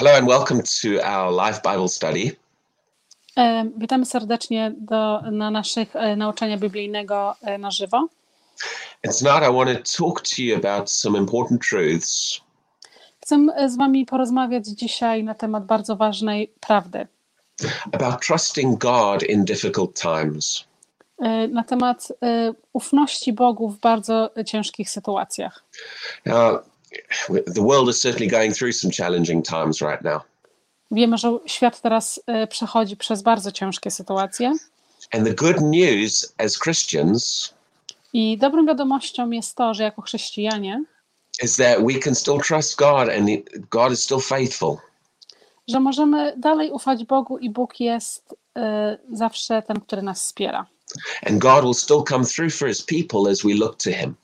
Hello and welcome to our live Bible study. Witamy serdecznie do, na naszych e, nauczania biblijnego e, na żywo. And tonight I want to talk to you about some important truths Chcę e, z Wami porozmawiać dzisiaj na temat bardzo ważnej prawdy. about trusting God in difficult times. Na temat ufności Bogu w bardzo ciężkich sytuacjach. Now, the world is certainly going through some challenging times right now. Wiemy, że świat teraz e, przechodzi przez bardzo ciężkie sytuacje And the good news as Christians i dobrą wiadomością jest to, że jako chrześcijanie, is that we can still trust God and God is still faithful. że możemy dalej ufać Bogu i Bóg jest e, zawsze ten, który nas wspiera. And God will still come through for his people as we look to him.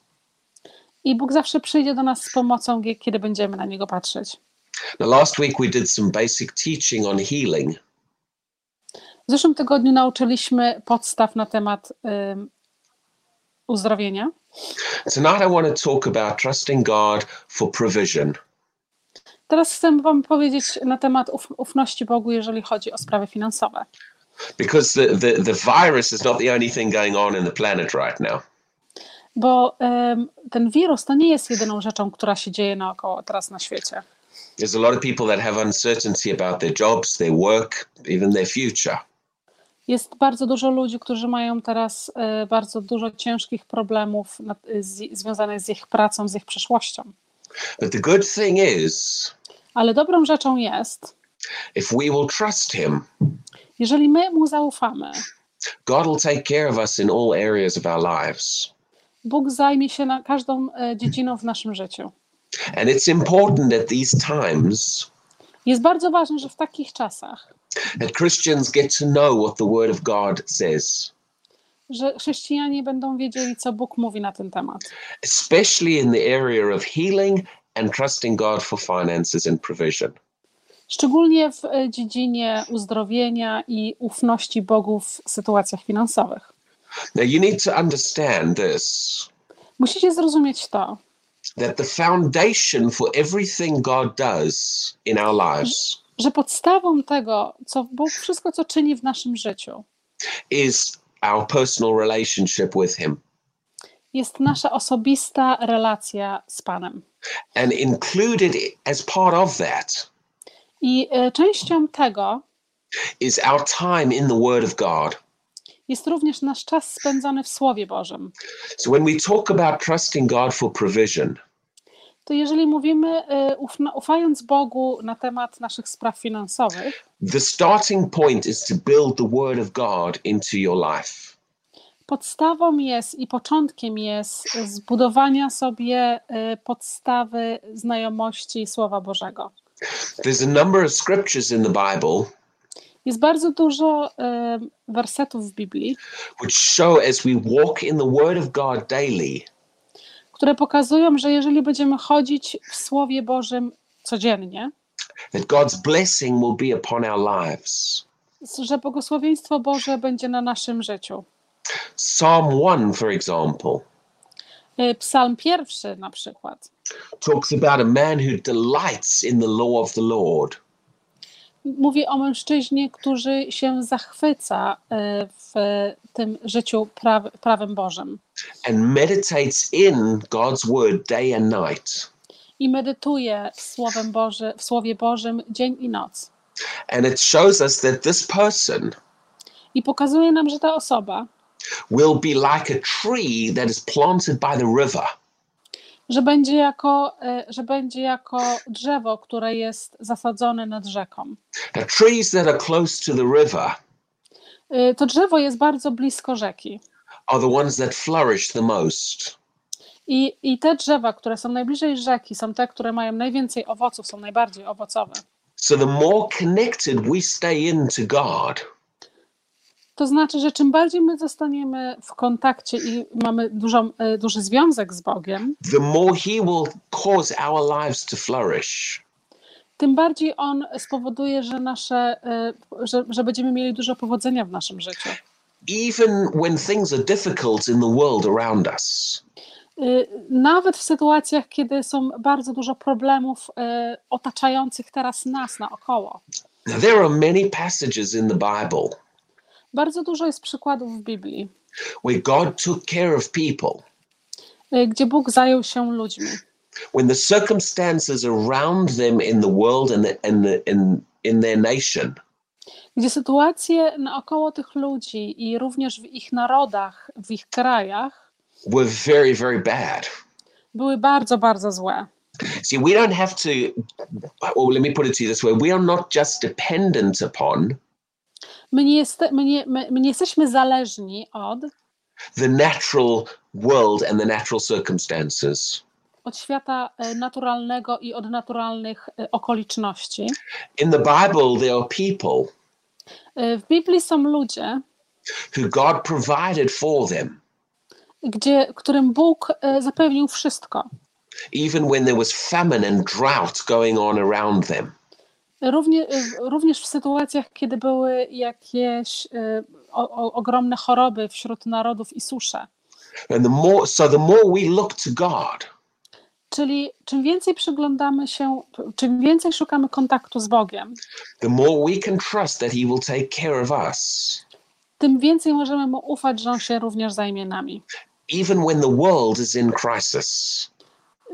I Bóg zawsze przyjdzie do nas z pomocą, kiedy będziemy na Niego patrzeć. Now, last week we did some basic teaching on healing. W zeszłym tygodniu nauczyliśmy podstaw na temat ym, uzdrowienia. Tonight I want to talk about trusting God for provision. Teraz chcę Wam powiedzieć na temat uf, ufności Bogu, jeżeli chodzi o sprawy finansowe. because the, the, the virus is not the only thing going on in the planet right now. Bo ten wirus to nie jest jedyną rzeczą, która się dzieje naokoło teraz na świecie. There's a lot of people that have uncertainty about their jobs, their work, even their future. Jest bardzo dużo ludzi, którzy mają teraz y, bardzo dużo ciężkich problemów związanych z ich pracą, z ich przyszłością. But the good thing is, Ale dobrą rzeczą jest, if we will trust Him, jeżeli my Mu zaufamy, God will take care of us in all areas of our lives. Bóg zajmie się na każdą e, dziedziną w naszym życiu. And it's important at these times Jest bardzo ważne, że w takich czasach, that Christians get to know what the Word of God says, że chrześcijanie będą wiedzieli, co Bóg mówi na ten temat. especially in the area of healing and trusting God for finances and provision. Szczególnie w e, dziedzinie uzdrowienia i ufności Bogu w sytuacjach finansowych. Now, you need to understand this. Musicie zrozumieć to, that the foundation for everything God does in our lives że podstawą tego, co Bóg, wszystko, co czyni w naszym życiu, is our personal relationship with Him. jest nasza osobista relacja z Panem. And included as part of that I e, częścią tego is our time in the Word of God. Jest również nasz czas spędzony w Słowie Bożym. So when we talk about trusting God for provision, to jeżeli mówimy, e, ufna, ufając Bogu na temat naszych spraw finansowych, the starting point is to build the Word of God into your life. podstawą jest i początkiem jest zbudowania sobie e, podstawy znajomości Słowa Bożego. There's a number of scriptures in the Bible Jest bardzo dużo e, wersetów w Biblii, which show as we walk in the Word of God daily, które pokazują, że jeżeli będziemy chodzić w Słowie Bożym codziennie, that God's blessing will be upon our lives. że błogosławieństwo Boże będzie na naszym życiu. Psalm 1, for example, E, Psalm pierwszy na przykład talks about a man who delights in the law of the Lord. Mówi o mężczyźnie, który się zachwyca e, w tym życiu praw, prawem Bożym and meditates in God's word day and night. i medytuje w, Słowem Boży, w Słowie Bożym dzień i noc. And it shows us that this person I pokazuje nam, że ta osoba, will be like a tree that is planted by the river. Że będzie jako, e, że będzie jako drzewo, które jest zasadzone nad rzeką. Now, trees that are close to the river E, To drzewo jest bardzo blisko rzeki. are the ones that flourish the most. I, I te drzewa, które są najbliżej rzeki, są te, które mają najwięcej owoców, są najbardziej owocowe. So, the more connected we stay into God, To znaczy, że czym bardziej my zostaniemy w kontakcie i mamy dużą, e, duży związek z Bogiem, the more He will cause our lives to flourish. tym bardziej On spowoduje, że, nasze, e, że, że będziemy mieli dużo powodzenia w naszym życiu. Even when things are difficult in the world around us. Y, Nawet w sytuacjach, kiedy są bardzo dużo problemów y, otaczających teraz nas naokoło. There are many passages in the Bible Bardzo dużo jest przykładów w Biblii, where God took care of people y, gdzie Bóg zajął się ludźmi. when the circumstances around them in the world and, the, and the, in, in their nation Gdzie sytuacje naokoło tych ludzi i również w ich narodach, w ich krajach were very, very bad. były bardzo, bardzo złe. See, we don't have to, well, let me put it to you this way we are not just dependent upon My nie, jeste, my nie, my, my nie jesteśmy zależni od, the natural world and the natural circumstances. od świata e, naturalnego i od naturalnych e, okoliczności. In the Bible, there are people E, W Biblii są ludzie, who God provided for them, gdzie, którym Bóg zapewnił wszystko. even when there was famine and drought going on around them. Równie, e, również w sytuacjach, kiedy były jakieś e, o, o, ogromne choroby wśród narodów i susze. And the more, so the more we look to God, Czyli czym więcej przyglądamy się, czym więcej szukamy kontaktu z Bogiem, the more we can trust that He will take care of us, tym więcej możemy mu ufać, że on się również zajmie nami. even when the world is in crisis.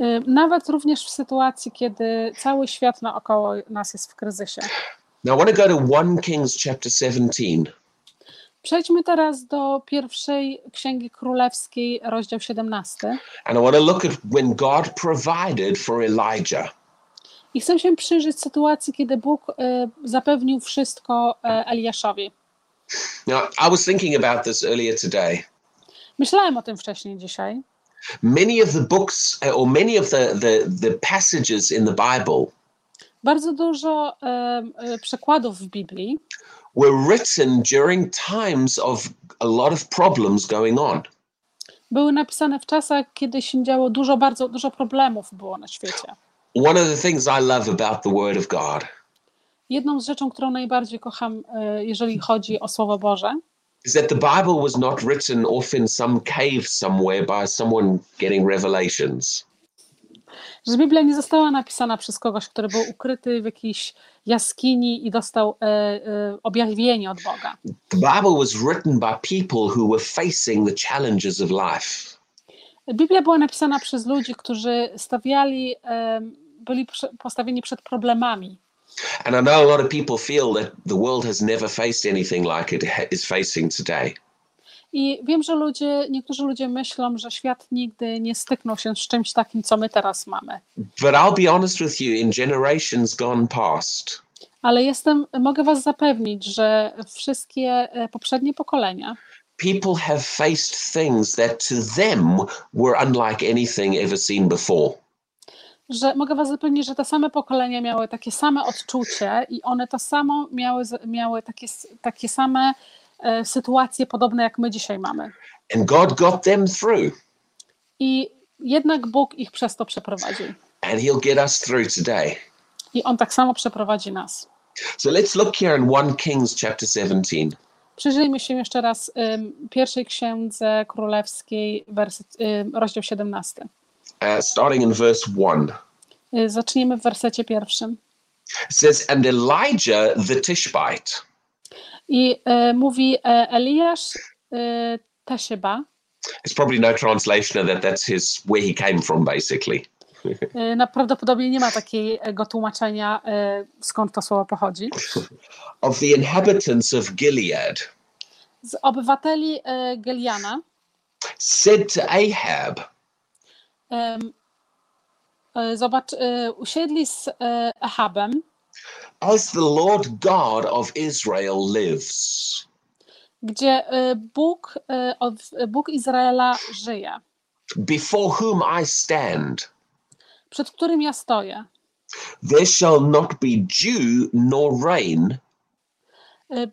Y, Nawet również w sytuacji, kiedy cały świat naokoło nas jest w kryzysie. Now, I want to go to 1 Kings chapter 17. Przejdźmy teraz do pierwszej Księgi Królewskiej, rozdział 17. And I want to look at when God provided for Elijah. I chcę się przyjrzeć sytuacji, kiedy Bóg y, zapewnił wszystko e, Eliaszowi. Now, I was thinking about this earlier today. Myślałem o tym wcześniej dzisiaj. Many of the books, uh, or many of the, the, the passages in the Bible, Bardzo dużo e, przekładów w Biblii were written during times of a lot of problems going on. były napisane w czasach, kiedy się działo dużo, bardzo dużo problemów było na świecie. One of the things I love about the Word of God Jedną z rzeczą, którą najbardziej kocham, e, jeżeli chodzi o Słowo Boże, is that the Bible was not written off in some cave somewhere by someone getting revelations. że Biblia nie została napisana przez kogoś, który był ukryty w jakiejś jaskini i dostał e, e, objawienie od Boga. The Bible was written by people who were facing the challenges of life. Biblia była napisana przez ludzi, którzy stawiali, e, byli postawieni przed problemami. And I know a lot of people feel that the world has never faced anything like it is facing today. I wiem, że ludzie, niektórzy ludzie myślą, że świat nigdy nie styknął się z czymś takim, co my teraz mamy. But I'll be honest with you, in generations gone past, Ale jestem, mogę Was zapewnić, że wszystkie e, poprzednie pokolenia people have faced things that to them were unlike anything ever seen before. Że mogę Was zapewnić, że te same pokolenia miały takie same odczucie i one to samo miały, miały takie, takie same e, sytuacje podobne jak my dzisiaj mamy. And God got them through, I jednak Bóg ich przez to przeprowadził. and He'll get us through today. I On tak samo przeprowadzi nas. So let's look here in 1 Kings chapter 17. Przyjrzyjmy się jeszcze raz ym, pierwszej księdze królewskiej, werset, ym, rozdział 17. Uh, starting in verse 1. Y, Zaczniemy w wersecie pierwszym. It says, And Elijah the Tishbite I y, mówi e, Eliasz Tesiba, It's probably no translation of that. That's his where he came from, basically. na- prawdopodobnie nie ma takiego tłumaczenia, y, skąd to słowo pochodzi. Of the inhabitants of Gilead, Z obywateli y, Geliana said to Ahab, zobacz, y, usiedli z y, Ahabem, As the Lord God of Israel lives, gdzie Bóg, Bóg Izraela żyje, before whom I stand, przed którym ja stoję. there shall not be dew nor rain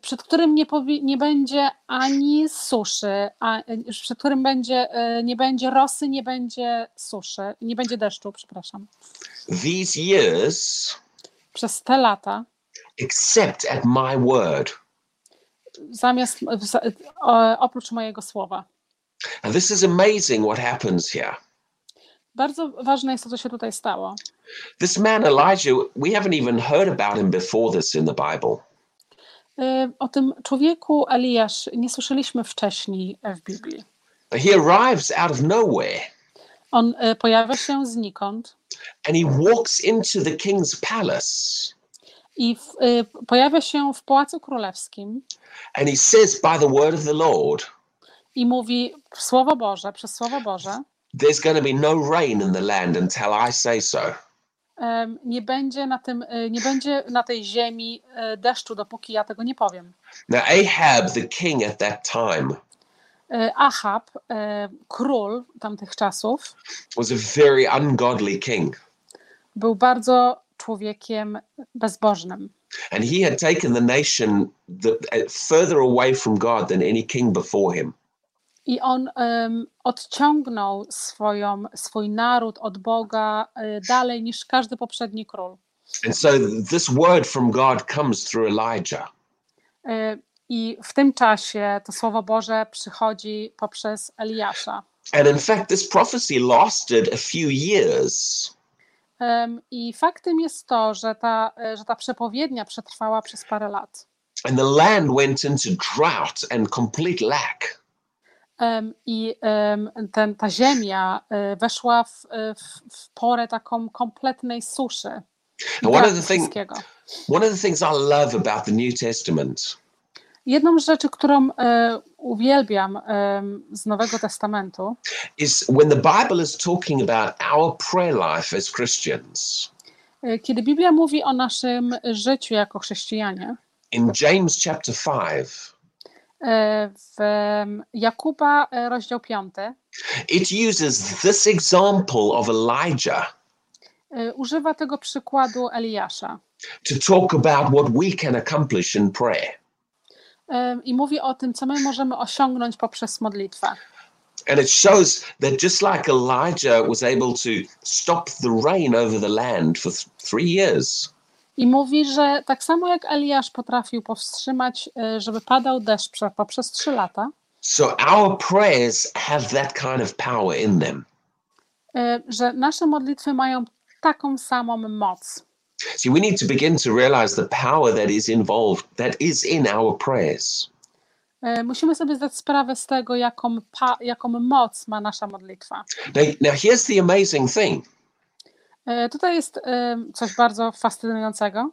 przed którym nie, powi- nie będzie ani suszy, a, y, przed którym będzie, y, nie będzie rosy, nie będzie suszy, nie będzie deszczu, przepraszam, these years, przez te lata, except at my word. zamiast, oprócz mojego słowa. And this is amazing what happens here. Bardzo ważne jest to, co się tutaj stało. This man Elijah, we haven't even heard about him before this in the Bible. Y, O tym człowieku Eliasz nie słyszeliśmy wcześniej w Biblii. He arrives out of nowhere. On y, pojawia się znikąd. And he walks into the king's palace. I w, y, pojawia się w Pałacu Królewskim. And he says, By the word of the Lord, i mówi Słowo Boże, przez Słowo Boże, there's going to be no rain in the land until I say so. Nie będzie na, tym, y, nie będzie na tej ziemi y, deszczu, dopóki ja tego nie powiem. Now, Ahab, the king at that time, Y, Ahab, król tamtych czasów, was a very ungodly king. był bardzo człowiekiem bezbożnym. And he had taken the nation the, further away from God than any king before him. I on em, odciągnął swoją, swój naród od Boga y, dalej niż każdy poprzedni król. And so this word from God comes through Elijah. Y, I w tym czasie to Słowo Boże przychodzi poprzez Eliasza. And in fact, this prophecy lasted a few years. Em, I faktem jest to, że ta, y, że ta przepowiednia przetrwała przez parę lat. And the land went into drought and complete lack. I ten, ta ziemia y, weszła w, y, w, w porę taką kompletnej suszy. i And one of braku the thing- wszystkiego. One of the things I love about the New Testament Jedną z rzeczy, którą e, uwielbiam em, z Nowego Testamentu, is when the Bible is talking about our prayer life as Christians. e, kiedy Biblia mówi o naszym życiu jako chrześcijanie, In James chapter 5, e, w em, Jakuba e, rozdział 5 it uses this example of Elijah e, używa tego przykładu Eliasza to talk about what we can accomplish in prayer. e, i mówi o tym, co my możemy osiągnąć poprzez modlitwę. And it shows that just like Elijah was able to stop the rain over the land for th- three years, I mówi, że tak samo jak Eliasz potrafił powstrzymać, e, żeby padał deszcz prze- poprzez trzy lata, so our prayers have that kind of power in them. e, że nasze modlitwy mają taką samą moc. See, we need to begin to realize the power that is involved, that is in our prayers. E, Musimy sobie zdać sprawę z tego, jaką, jaką moc ma nasza modlitwa. Now, now here's the amazing thing. E, Tutaj jest e, coś bardzo fascynującego.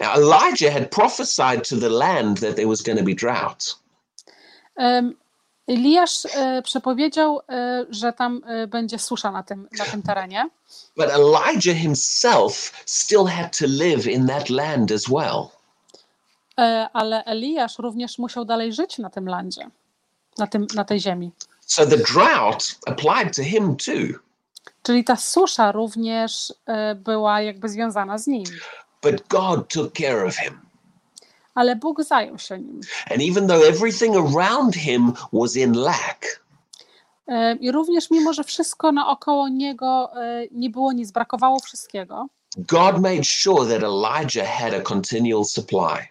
Now, Elijah had prophesied to the land that there was going to be drought. Eliasz e, przepowiedział, że tam będzie susza na tym, na tym terenie, But Elijah himself still had to live in that land as well. ale Eliasz również musiał dalej żyć na tym landzie, na, tym, na tej ziemi. So the drought applied to him too. Czyli ta susza również e, była jakby związana z nim. But God took care of him. Ale Bóg zajął się nim. And even though everything around him was in lack, E, I również mimo, że wszystko naokoło niego e, nie było nic, brakowało wszystkiego, God made sure that Elijah had a continual supply.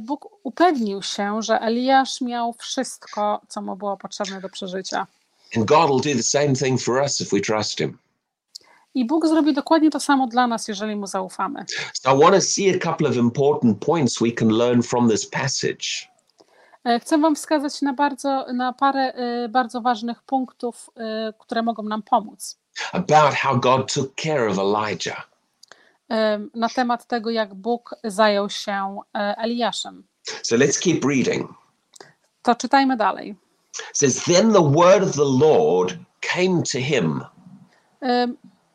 Bóg upewnił się, że Eliasz miał wszystko, co mu było potrzebne do przeżycia. And God will do the same thing for us if we trust him. I Bóg zrobi dokładnie to samo dla nas, jeżeli mu zaufamy. So I want to see a couple of important points we can learn from this passage. E, Chcę Wam wskazać na, bardzo, na parę e, bardzo ważnych punktów, e, które mogą nam pomóc. about how God took care of Elijah. Na temat tego, jak Bóg zajął się Eliaszem. So let's keep reading. To czytajmy dalej. Says, Then the word of the Lord came to him.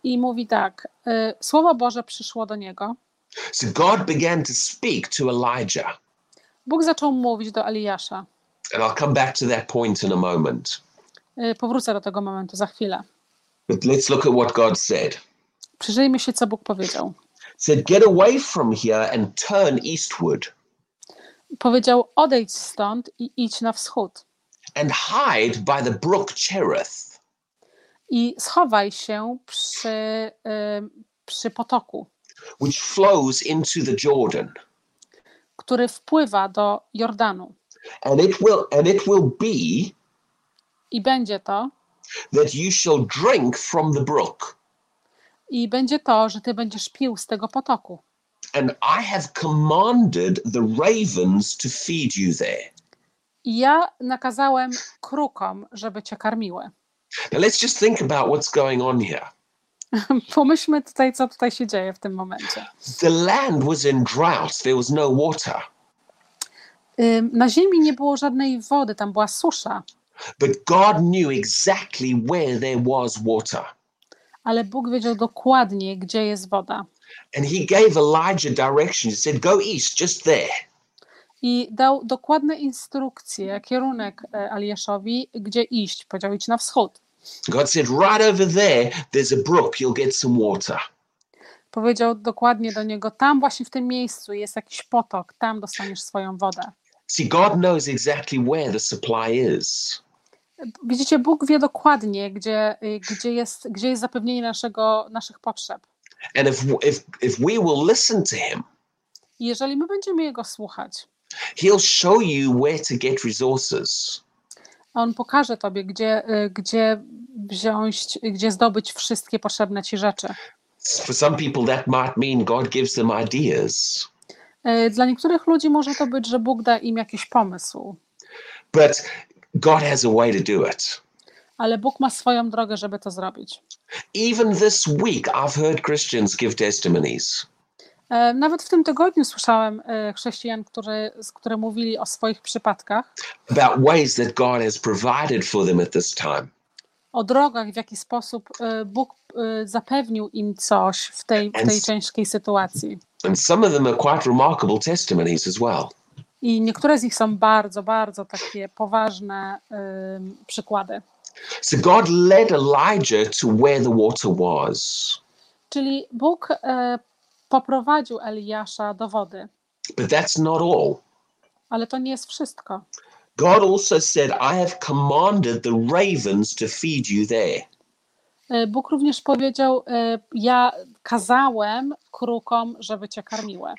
I mówi tak: e, Słowo Boże przyszło do niego. So God began to speak to Elijah. Bóg zaczął mówić do Eliasza. And I'll come back to that point in a moment. E, Powrócę do tego momentu za chwilę. But let's look at what God said. Przyjrzyjmy się, co Bóg powiedział. Said, Get away from here and turn eastward Powiedział: Odejdź stąd i idź na wschód. And hide by the brook Cherith, I schowaj się przy, e, przy potoku, which flows into the Jordan. który wpływa do Jordanu. And it will and it will be I będzie to, that you shall drink from the brook, i będzie to, że ty będziesz pił z tego potoku. and I have commanded the ravens to feed you there. I ja nakazałem krukom, żeby cię karmiły. Now let's just think about what's going on here. Pomyślmy tutaj, co tutaj się dzieje w tym momencie. The land was in drought, there was no water, Na ziemi nie było żadnej wody, tam była susza, but God knew exactly where there was water. ale Bóg wiedział dokładnie, gdzie jest woda. And he gave Elijah direction. He said, Go east, just there. I dał dokładne instrukcje, kierunek e, Eliaszowi, gdzie iść. Powiedział, idź na wschód. God said, Right over there, there's a brook, you'll get some water. Powiedział dokładnie do niego, tam właśnie w tym miejscu jest jakiś potok, tam dostaniesz swoją wodę. See, God knows exactly where the supply is. Widzicie, Bóg wie dokładnie, gdzie, gdzie, jest, gdzie jest zapewnienie naszego, naszych potrzeb. And if, if, if we will listen to him, jeżeli my będziemy Jego słuchać, he'll show you where to get resources. On pokaże Tobie, gdzie, y, gdzie wziąć, gdzie zdobyć wszystkie potrzebne Ci rzeczy. For some people, that might mean God gives them ideas. Y, Dla niektórych ludzi może to być, że Bóg da im jakiś pomysł, But God has a way to do it. ale Bóg ma swoją drogę, żeby to zrobić. Even this week, I've heard Christians give testimonies Nawet w tym tygodniu słyszałem e, chrześcijan, którzy, z- które mówili o swoich przypadkach, about ways that God has provided for them at this time. o drogach, w jaki sposób e, Bóg e, zapewnił im coś w tej, w tej ciężkiej sytuacji. And some of them are quite remarkable testimonies as well. I niektóre z nich są bardzo, bardzo takie poważne ym, przykłady. So God led Elijah to where the water was. Czyli Bóg e, poprowadził Eliasza do wody, But that's not all. ale to nie jest wszystko. God also said, I have commanded the ravens to feed you there. E, Bóg również powiedział: e, Ja kazałem krukom, żeby cię karmiły.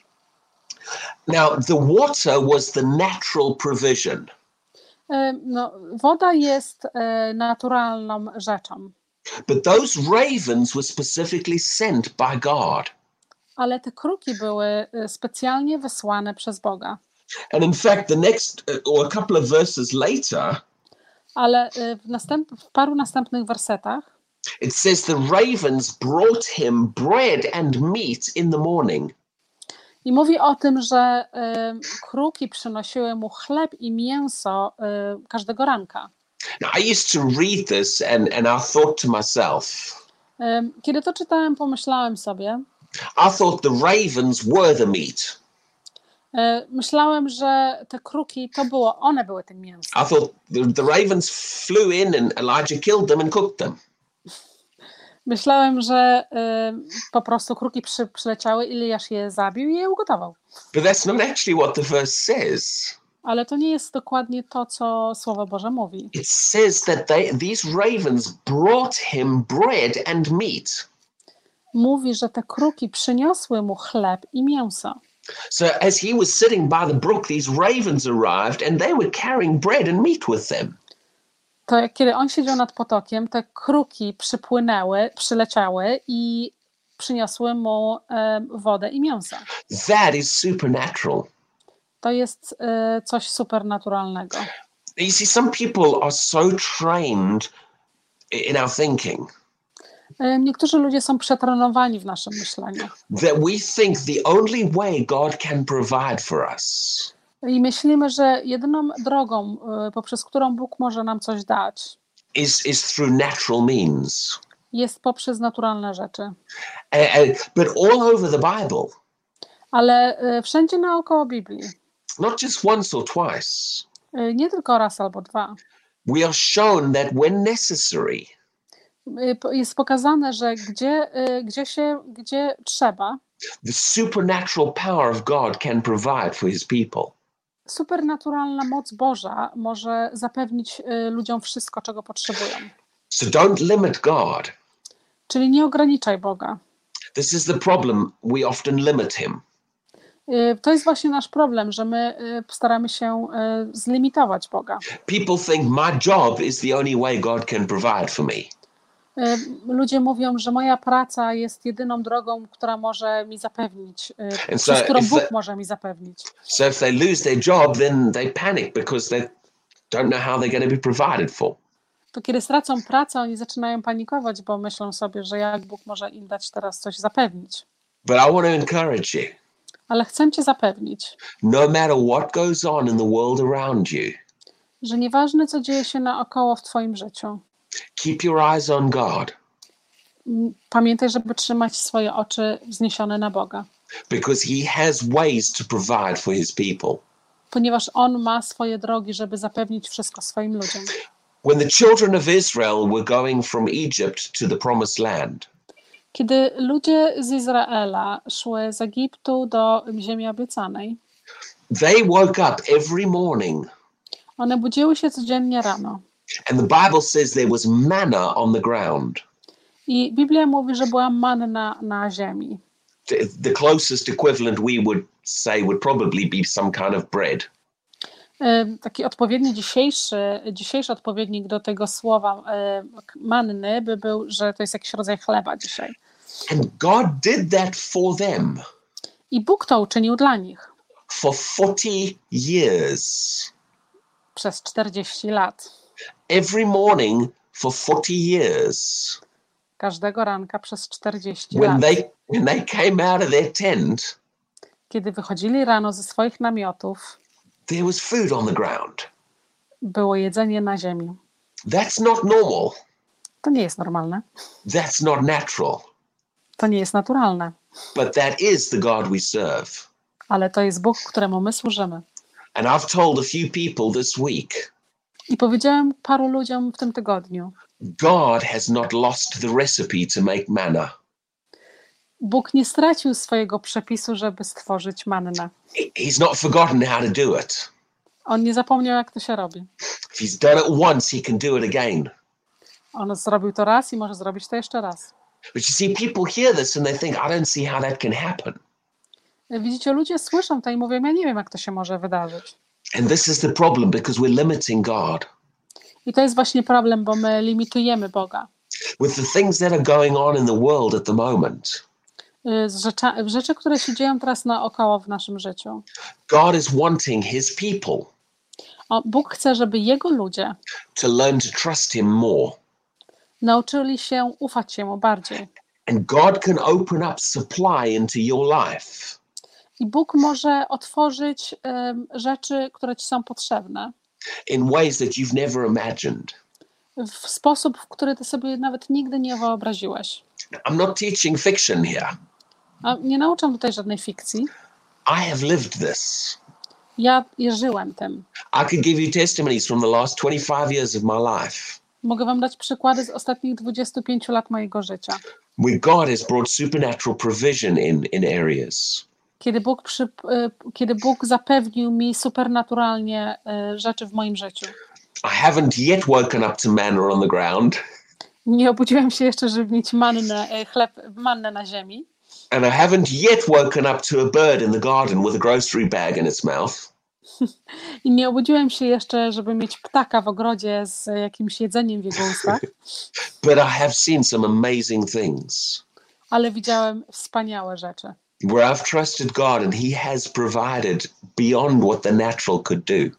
Now, the water was the natural provision, E, No, woda jest naturalną rzeczą, but those ravens were specifically sent by God. Ale te kruki były e, specjalnie wysłane przez Boga. And in fact, the next, uh, or a couple of verses later, Ale e, w, następ, w paru następnych wersetach it says the ravens brought him bread and meat in the morning. I mówi o tym, że y, kruki przynosiły mu chleb i mięso y, każdego ranka. Now, I used to read this and, and I thought to myself, Y, kiedy to czytałem, pomyślałem sobie, I thought the ravens were the meat. y, myślałem, że te kruki to było, one były tym mięsem. I thought the, the ravens flew in and Elijah killed them and cooked them. Myślałem, że y, po prostu kruki przy, przyleciały, Iliasz je zabił i je ugotował. But that's not actually what the verse says. Ale to nie jest dokładnie to, co Słowo Boże mówi. It says that they, these ravens brought him bread and meat. Mówi, że te kruki przyniosły mu chleb i mięso. So as he was sitting by the brook, these ravens arrived and they were carrying bread and meat with them. to jak kiedy on siedział nad potokiem, te kruki przypłynęły, przyleciały i przyniosły mu em, wodę i mięso. That is supernatural. To jest e, coś supernaturalnego. You see, some people are so trained in our thinking Niektórzy ludzie są przetrenowani w naszym myśleniu. That we think the only way God can provide for us i myślimy, że jedyną drogą, e, poprzez którą Bóg może nam coś dać, is, is through natural means. jest poprzez naturalne rzeczy. A- a- but all over the Bible, Ale e, wszędzie naokoło Biblii, not just once or twice, e, nie tylko raz albo dwa, we are shown that when necessary, e, jest pokazane, że gdzie, e, gdzie się, gdzie trzeba, the supernatural power of God can provide for his people. supernaturalna moc Boża może zapewnić y, ludziom wszystko, czego potrzebują. So don't limit God. Czyli nie ograniczaj Boga. This is the problem. We often limit him. Y, To jest właśnie nasz problem, że my y, staramy się y, zlimitować Boga. People think my job is the only way God can provide for me. Y, Ludzie mówią, że moja praca jest jedyną drogą, która może mi zapewnić, y, And so którą Bóg the- może mi zapewnić. So if they lose their job, then they panic because they don't know how they're going to be provided for. To kiedy stracą pracę, oni zaczynają panikować, bo myślą sobie, że jak Bóg może im dać teraz coś zapewnić. But I want to encourage you Ale chcę Cię zapewnić, no matter what goes on in the world around you, że nieważne co dzieje się naokoło w Twoim życiu, keep your eyes on God pamiętaj, żeby trzymać swoje oczy wzniesione na Boga, because He has ways to provide for His people. ponieważ On ma swoje drogi, żeby zapewnić wszystko swoim ludziom. When the children of Israel were going from Egypt to the promised land, Kiedy ludzie z Izraela szły z Egiptu do ziemi obiecanej, they woke up every morning one budziły się codziennie rano. And the Bible says there was manna on the ground. I Biblia mówi, że była manna na ziemi. The, the closest equivalent we would say would probably be some kind of bread. E, Taki odpowiedni dzisiejszy, dzisiejszy odpowiednik do tego słowa e, manny by był, że to jest jakiś rodzaj chleba dzisiaj. And God did that for them I Bóg to uczynił dla nich for 40 years. przez 40 lat. Every morning for 40 years. Każdego ranka przez 40 When lat. they when they came out of their tent, Kiedy wychodzili rano ze swoich namiotów, there was food on the ground. było jedzenie na ziemi. That's not normal. To nie jest normalne. That's not natural. To nie jest naturalne. But that is the God we serve. Ale to jest Bóg, któremu my służymy. And I've told a few people this week I powiedziałem paru ludziom w tym tygodniu: God has not lost the recipe to make manna. Bóg nie stracił swojego przepisu, żeby stworzyć mannę. He- He's not forgotten how to do it. On nie zapomniał, jak to się robi. If He's done it once, He can do it again. On zrobił to raz i może zrobić to jeszcze raz. But you see, people hear this and they think, I don't see how that can happen. Widzicie, ludzie słyszą to i mówią: Ja nie wiem, jak to się może wydarzyć. And this is the problem because we're limiting God. I to jest właśnie problem, bo my limitujemy Boga. With the things that are going on in the world at the moment, Y, Z rzecza, rzeczy, które się dzieją teraz naokoło w naszym życiu. God is wanting His people O, Bóg chce, żeby Jego ludzie to learn to trust Him more. nauczyli się ufać Jemu bardziej. And God can open up supply into your life I Bóg może otworzyć em, rzeczy, które Ci są potrzebne in ways that you've never imagined. w sposób, w który Ty sobie nawet nigdy nie wyobraziłeś. I'm not teaching fiction here. A nie nauczam tutaj żadnej fikcji. I have lived this. Ja je żyłem tym. I could give you testimonies from the last 25 years of my life Mogę Wam dać przykłady z ostatnich 25 lat mojego życia. where God has brought supernatural provision in, in areas. Kiedy Bóg, przy, y, kiedy Bóg zapewnił mi supernaturalnie y, rzeczy w moim życiu. I haven't yet woken up to manna on the ground, Nie obudziłem się jeszcze, żeby mieć mannę, y, chleb, mannę na ziemi. and I haven't yet woken up to a bird in the garden with a grocery bag in its mouth. I nie obudziłem się jeszcze, żeby mieć ptaka w ogrodzie z jakimś jedzeniem w jego ustach, But I have seen some amazing things ale widziałem wspaniałe rzeczy. Where I've trusted God and He has provided beyond what the natural could do.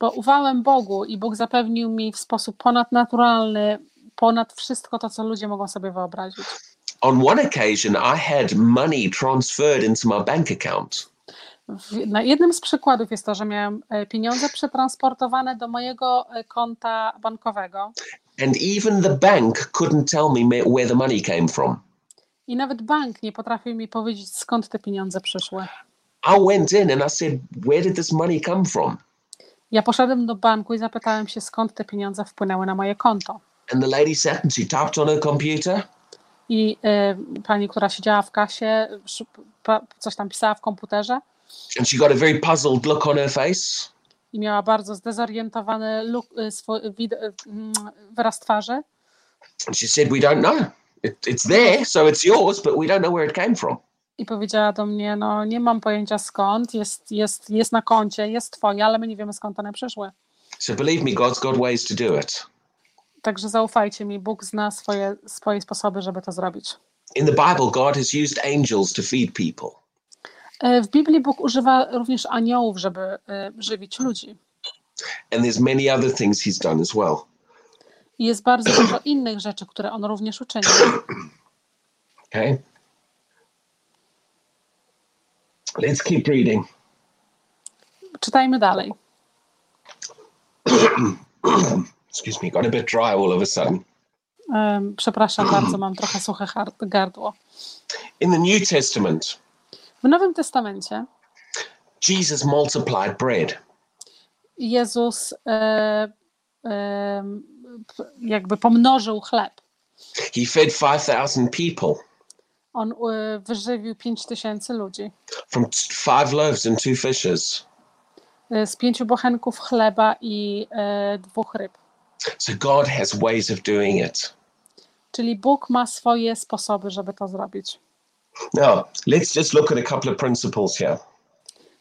Bo ufałem Bogu i Bóg zapewnił mi w sposób ponadnaturalny, ponad wszystko to, co ludzie mogą sobie wyobrazić. On one occasion, I had money transferred into my bank account. Na jednym z przykładów jest to, że miałem e, pieniądze przetransportowane do mojego e, konta bankowego And even the bank couldn't tell me- where the money came from. I nawet bank nie potrafił mi powiedzieć, skąd te pieniądze przyszły. I went in and I said, Where did this money come from? Ja poszedłem do banku i zapytałem się, skąd te pieniądze wpłynęły na moje konto. And the lady sat and she typed on her computer I e, pani, która siedziała w kasie, coś tam pisała w komputerze and she got a very puzzled look on her face. i miała bardzo zdezorientowany look, e, swój, e, mm, wyraz twarzy. And she said, We don't know. It, it's there, so it's yours, but we don't know where it came from. i powiedziała do mnie, no nie mam pojęcia skąd, jest, jest, jest na koncie, jest twoje, ale my nie wiemy skąd one przyszły. So believe me, God's got ways to do it. Także zaufajcie mi, Bóg zna swoje, swoje sposoby, żeby to zrobić. In the Bible, God has used angels to feed people. E, W Biblii Bóg używa również aniołów, żeby e, żywić ludzi. And there's many other things he's done as well. I jest bardzo dużo innych rzeczy, które on również uczynił. Okay? Let's keep reading. Czytajmy dalej. Excuse me, got a bit dry all of a sudden. Przepraszam bardzo, mam trochę suche gardło. In the New Testament, W Nowym Testamencie Jesus multiplied bread. Jezus e, p- jakby pomnożył chleb. He fed 5,000 people On e, wyżywił 5 tysięcy ludzi from five loaves and two fishes. e, z pięciu bochenków chleba i e, dwóch ryb. So God has ways of doing it. Czyli Bóg ma swoje sposoby, żeby to zrobić. Now, let's just look at a couple of principles here.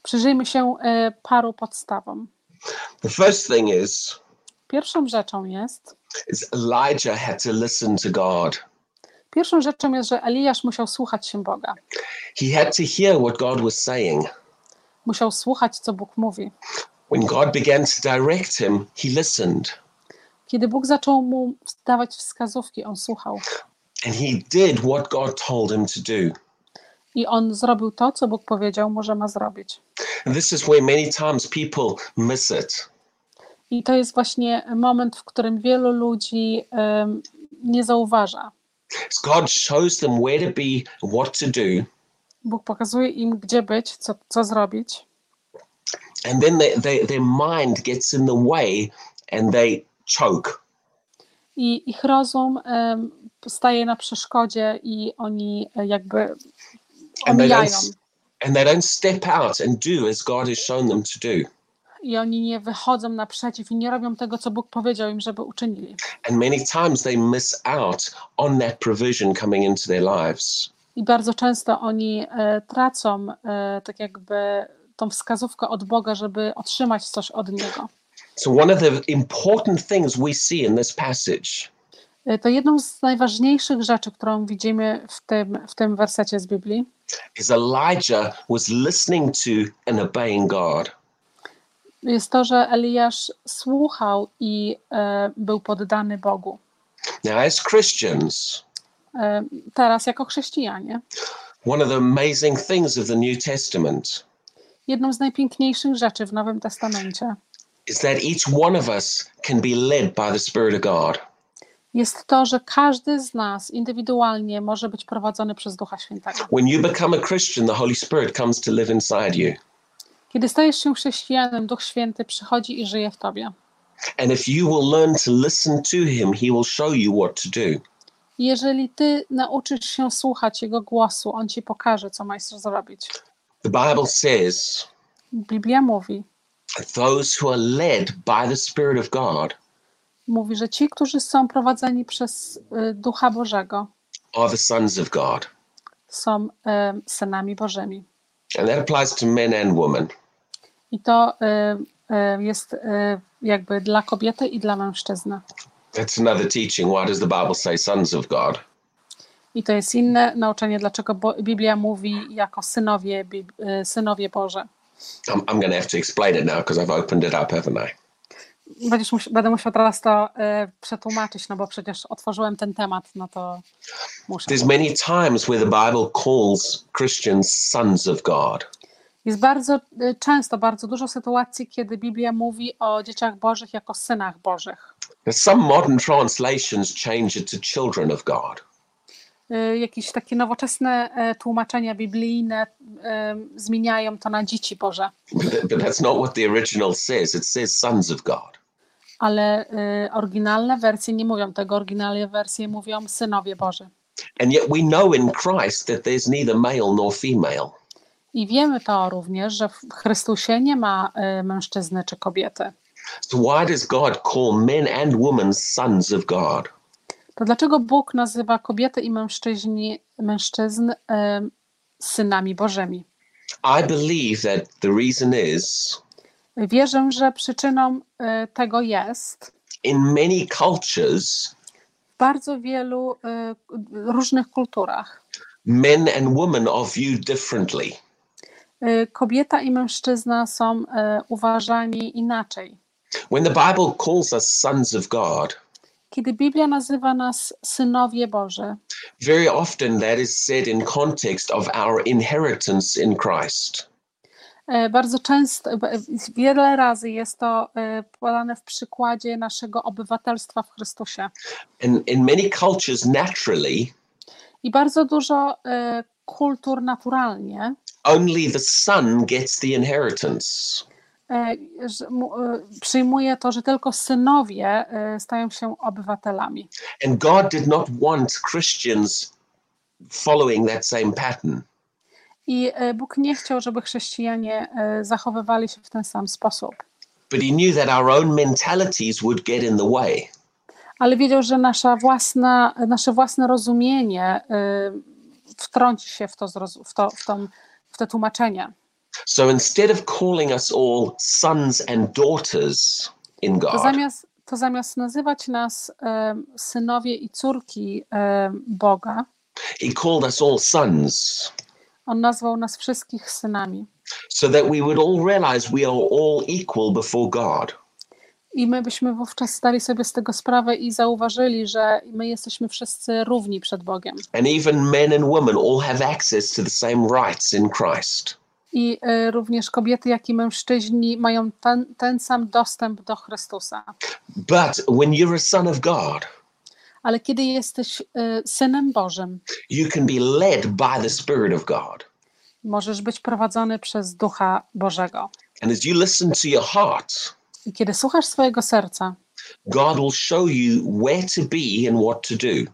Przyjrzyjmy się e, paru podstawom. The first thing is, Pierwszą rzeczą jest, Elijah had to listen to God. pierwszą rzeczą jest, że Eliasz musiał słuchać się Boga. He had to hear what God was saying. Musiał słuchać, co Bóg mówi. When God began to direct him, he listened Kiedy Bóg zaczął mu dawać wskazówki, on słuchał. and he did what God told him to do. I on zrobił to, co Bóg powiedział mu, że ma zrobić. And this is where many times people miss it. I to jest właśnie moment, w którym wielu ludzi nie zauważa. God shows them where to be, what to do, Bóg pokazuje im, gdzie być, co, co zrobić, and then they, they, their mind gets in the way and they choke. i ich rozum em, staje na przeszkodzie, i oni e, jakby And they, don't, omijają. and they don't step out and do as God has shown them to do. I oni nie wychodzą naprzeciw i nie robią tego, co Bóg powiedział im, żeby uczynili. And many times they miss out on that provision coming into their lives. I bardzo często oni e, tracą e, tak jakby tą wskazówkę od Boga, żeby otrzymać coś od Niego. So, one of the important things we see in this passage E, To jedną z najważniejszych rzeczy, którą widzimy w tym, w tym wersecie z Biblii, is Elijah was listening to and obeying God. Jest to, że Eliasz słuchał i e, był poddany Bogu. Now, as Christians, E, teraz, jako chrześcijanie, one of the amazing things of the New Testament jedną z najpiękniejszych rzeczy w Nowym Testamencie is that each one of us can be led by the Spirit of God. jest to, że każdy z nas indywidualnie może być prowadzony przez Ducha Świętego. When you become a Christian, the Holy Spirit comes to live inside you. Kiedy stajesz się chrześcijanem, Duch Święty przychodzi i żyje w tobie. And if you will learn to listen to Him, He will show you what to do. Jeżeli ty nauczysz się słuchać Jego głosu, On ci pokaże, co masz zrobić. The Bible says, Biblia mówi, those who are led by the Spirit of God mówi, że ci, którzy są prowadzeni przez y, Ducha Bożego, are the sons of God. są em, synami Bożymi. And that applies to men and women. I to y, y, jest y, jakby dla kobiety i dla mężczyzny. That's another teaching. Why does the Bible say sons of God? I to jest inne nauczenie, dlaczego Biblia mówi jako synowie, synowie Boże. I'm, I'm going to have to explain it now because I've opened it up, haven't I? Będziesz mus- będę musiał teraz to y, przetłumaczyć, no bo przecież otworzyłem ten temat, no to muszę. There's many times where the Bible calls Christians sons of God. Jest bardzo y, często, bardzo dużo sytuacji, kiedy Biblia mówi o dzieciach Bożych jako synach Bożych. Some modern translations change it to children of God. Y, Jakieś takie nowoczesne e, tłumaczenia biblijne em, zmieniają to na dzieci Boże, But, th- but that's not what the original says. It says sons of God. ale y, oryginalne wersje nie mówią tego. Oryginalne wersje mówią synowie Boży. And yet we know in Christ that there's neither male nor female. I wiemy to również, że w Chrystusie nie ma y, mężczyzny czy kobiety. So why does God call men and women sons of God? To dlaczego Bóg nazywa kobiety i mężczyźni, mężczyzn em, synami Bożymi. I believe that the reason is Wierzę, że przyczyną e, tego jest in many cultures, w bardzo wielu e, różnych kulturach. men and women are viewed differently. E, Kobieta i mężczyzna są e, uważani inaczej. When the Bible calls us sons of God, Kiedy Biblia nazywa nas synowie Boży, very often that is said in context of our inheritance in Christ. e, bardzo często, wiele razy jest to podane w przykładzie naszego obywatelstwa w Chrystusie. And in many cultures, naturally, I bardzo dużo kultur naturalnie only the son gets the inheritance. e, e, przyjmuje to, że tylko synowie e, stają się obywatelami. And God did not want Christians following that same pattern. I Bóg nie chciał, żeby chrześcijanie zachowywali się w ten sam sposób. But he knew that our own mentalities would get in the way. Ale wiedział, że nasza własna, nasze własne rozumienie e, wtrąci się w to, w to, w tą, w to tłumaczenie. So instead of calling us all sons and daughters in To God, zamiast, to zamiast nazywać nas e, synowie i córki e, Boga, he called us all sons On nazwał nas wszystkich synami. so that we would all realize we are all equal before God. I my byśmy wówczas zdali sobie z tego sprawę i zauważyli, że my jesteśmy wszyscy równi przed Bogiem. And even men and women all have access to the same rights in Christ. I e, również kobiety, jak i mężczyźni mają ten, ten sam dostęp do Chrystusa. But when you're a son of God, Ale kiedy jesteś e, synem Bożym, you can be led by the Spirit of God. możesz być prowadzony przez Ducha Bożego. And as you listen to your heart, I kiedy słuchasz swojego serca, God will show you where to be and what to do.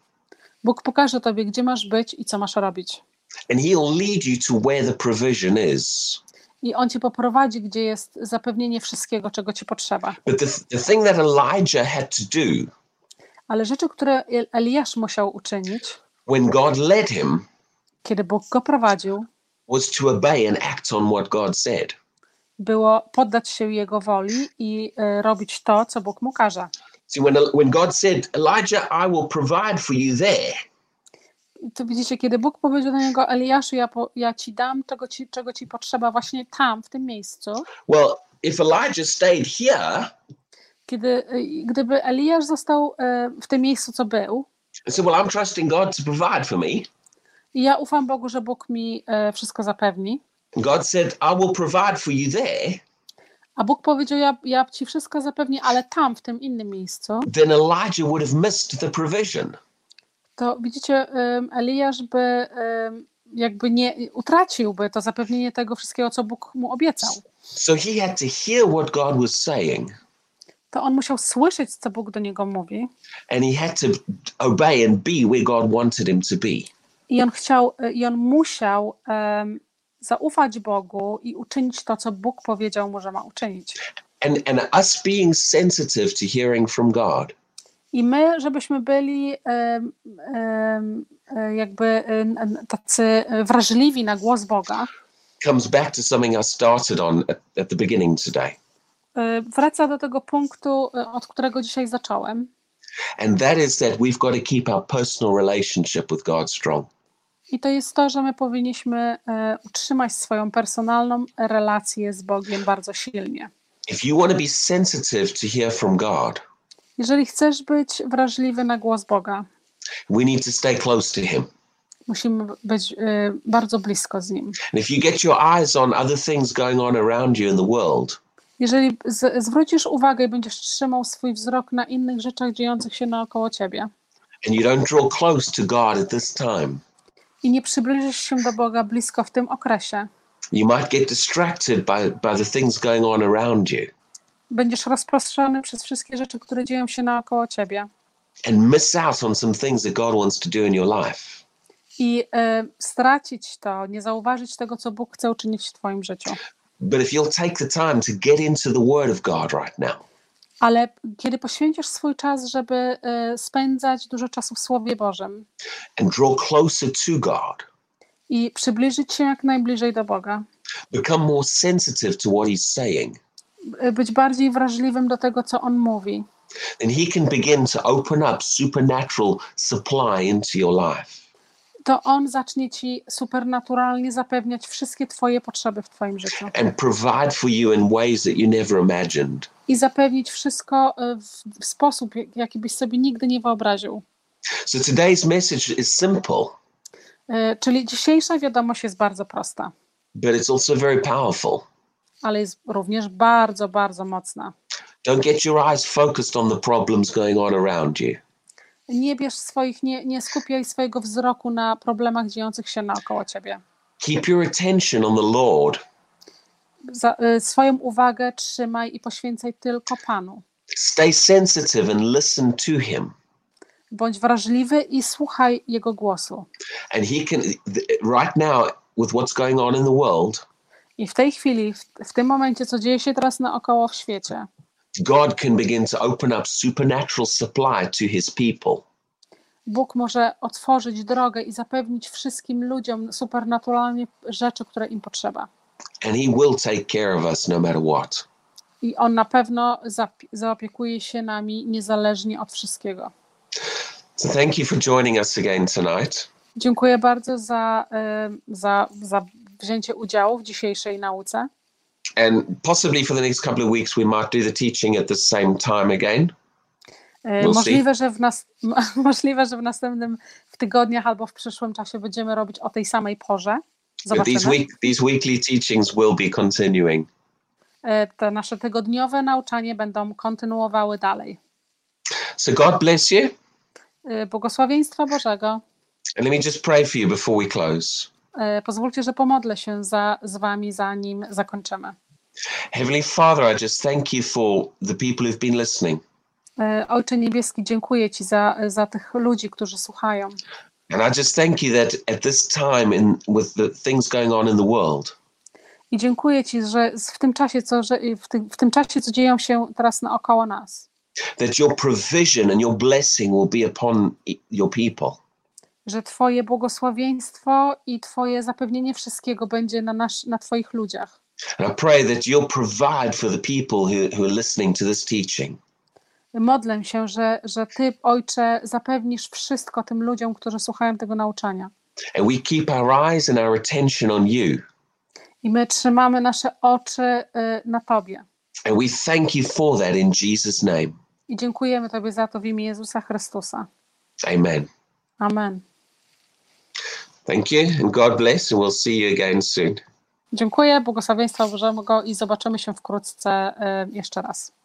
Bóg pokaże tobie, gdzie masz być i co masz robić. And He'll lead you to where the provision is. I On cię poprowadzi, gdzie jest zapewnienie wszystkiego, czego ci potrzeba. But the, the thing that Elijah had to do Ale rzeczy, które El- Eliasz musiał uczynić, when God led him kiedy Bóg go prowadził, was to obey and act on what God said. Było poddać się Jego woli i e, robić to, co Bóg mu każe. See, when, when God said, Elijah, I will provide for you there, I tu widzicie, kiedy Bóg powiedział do niego, Eliaszu, ja, po, ja ci dam czego ci, czego ci potrzeba właśnie tam, w tym miejscu. well, if Elijah stayed here Kiedy, e, gdyby Eliasz został e, w tym miejscu, co był, said, Well, I'm trusting God to provide for me, ja ufam Bogu, że Bóg mi wszystko zapewni, God said, I will provide for you there, a Bóg powiedział, ja, ja ci wszystko zapewnię, ale tam, w tym innym miejscu, then Elijah would have missed the provision. to widzicie, em, Eliasz by em, jakby nie utraciłby to zapewnienie tego wszystkiego, co Bóg mu obiecał. So he had to hear what God was saying To on musiał słyszeć, co Bóg do niego mówi, and he had to obey and be where God wanted him to be. i on chciał, i on musiał em, zaufać Bogu i uczynić to, co Bóg powiedział mu, że ma uczynić. And, and us being sensitive to hearing from God I my, żebyśmy byli em, e, jakby em, tacy wrażliwi na głos Boga, comes back to something I started on at, at the beginning today. e, wraca do tego punktu, e, od którego dzisiaj zacząłem. And that is that we've got to keep our personal relationship with God strong. I to jest to, że my powinniśmy e, utrzymać swoją personalną relację z Bogiem bardzo silnie. If you want to be sensitive to hear from God, Jeżeli chcesz być wrażliwy na głos Boga, we need to stay close to Him. musimy być e, bardzo blisko z Nim. And if you get your eyes on other things going on around you in the world, Jeżeli z, zwrócisz uwagę i będziesz trzymał swój wzrok na innych rzeczach dziejących się naokoło ciebie and you don't draw close to God at this time, i nie przybliżysz się do Boga blisko w tym okresie, you might get distracted by, by the things going on around you będziesz rozproszony przez wszystkie rzeczy, które dzieją się naokoło ciebie and miss out on some things that God wants to do in your life. i e, stracić to, nie zauważyć tego, co Bóg chce uczynić w twoim życiu. But if you'll take the time to get into the Word of God right now, Ale kiedy poświęcisz swój czas, żeby e, spędzać dużo czasu w Słowie Bożym and draw closer to God, i przybliżyć się jak najbliżej do Boga. become more sensitive to what he's saying, Y, Być bardziej wrażliwym do tego, co On mówi. then he can begin to open up supernatural supply into your life. To On zacznie ci supernaturalnie zapewniać wszystkie Twoje potrzeby w Twoim życiu and provide for you in ways that you never imagined. I zapewnić wszystko y, w, sposób, jak- jaki byś sobie nigdy nie wyobraził. So today's message is simple, Y, Czyli dzisiejsza wiadomość jest bardzo prosta, but it's also very powerful. ale jest również bardzo, bardzo mocna. Don't get your eyes focused on the problems going on around you. Nie bierz swoich, nie, nie skupiaj swojego wzroku na problemach dziejących się naokoło ciebie. Keep your attention on the Lord. Za, y, swoją uwagę trzymaj i poświęcaj tylko Panu. Stay sensitive and listen to Him. Bądź wrażliwy i słuchaj Jego głosu. And He can, right now, with what's going on in the world, I w tej chwili, w, w tym momencie, co dzieje się teraz naokoło w świecie, God can begin to open up supernatural supply to His people. Bóg może otworzyć drogę i zapewnić wszystkim ludziom supernaturalnie rzeczy, które im potrzeba. And He will take care of us no matter what. I On na pewno zaopiekuje się nami niezależnie od wszystkiego. So thank you for joining us again tonight. Dziękuję bardzo za, za, za wzięcie udziału w dzisiejszej nauce. And possibly for the next couple of weeks, we might do the teaching at the same time again. E, We'll see. Możliwe, że w nas, możliwe, że w następnym w tygodniach albo w przyszłym czasie będziemy robić o tej samej porze. These, week, these weekly teachings will be continuing. E, Te nasze tygodniowe nauczanie będą kontynuowały dalej. So God bless you. E, Błogosławieństwa Bożego. And let me just pray for you before we close. E, Pozwólcie, że pomodlę się za, z Wami, zanim zakończymy. Heavenly Father, I just thank you for the people who've been listening. Ojcze Niebieski, dziękuję Ci za, za tych ludzi, którzy słuchają. And I just thank you that at this time, in, with the things going on in the world, I dziękuję Ci, że w tym czasie, co, że w, tym, w tym czasie, co dzieją się teraz naokoło nas, that your provision and your blessing will be upon your people. że Twoje błogosławieństwo i Twoje zapewnienie wszystkiego będzie na, nasz, na Twoich ludziach. And I pray that you'll provide for the people who, who are listening to this teaching. Modlę się, że, że Ty, Ojcze, zapewnisz wszystko tym ludziom, którzy słuchają tego nauczania. And we keep our eyes and our attention on you. I my trzymamy nasze oczy y, na Tobie. And we thank you for that in Jesus' name. I dziękujemy Tobie za to w imię Jezusa Chrystusa. Amen. Amen. Thank you, and God bless, and we'll see you again soon. Dziękuję, błogosławieństwa Bożego i zobaczymy się wkrótce y, jeszcze raz.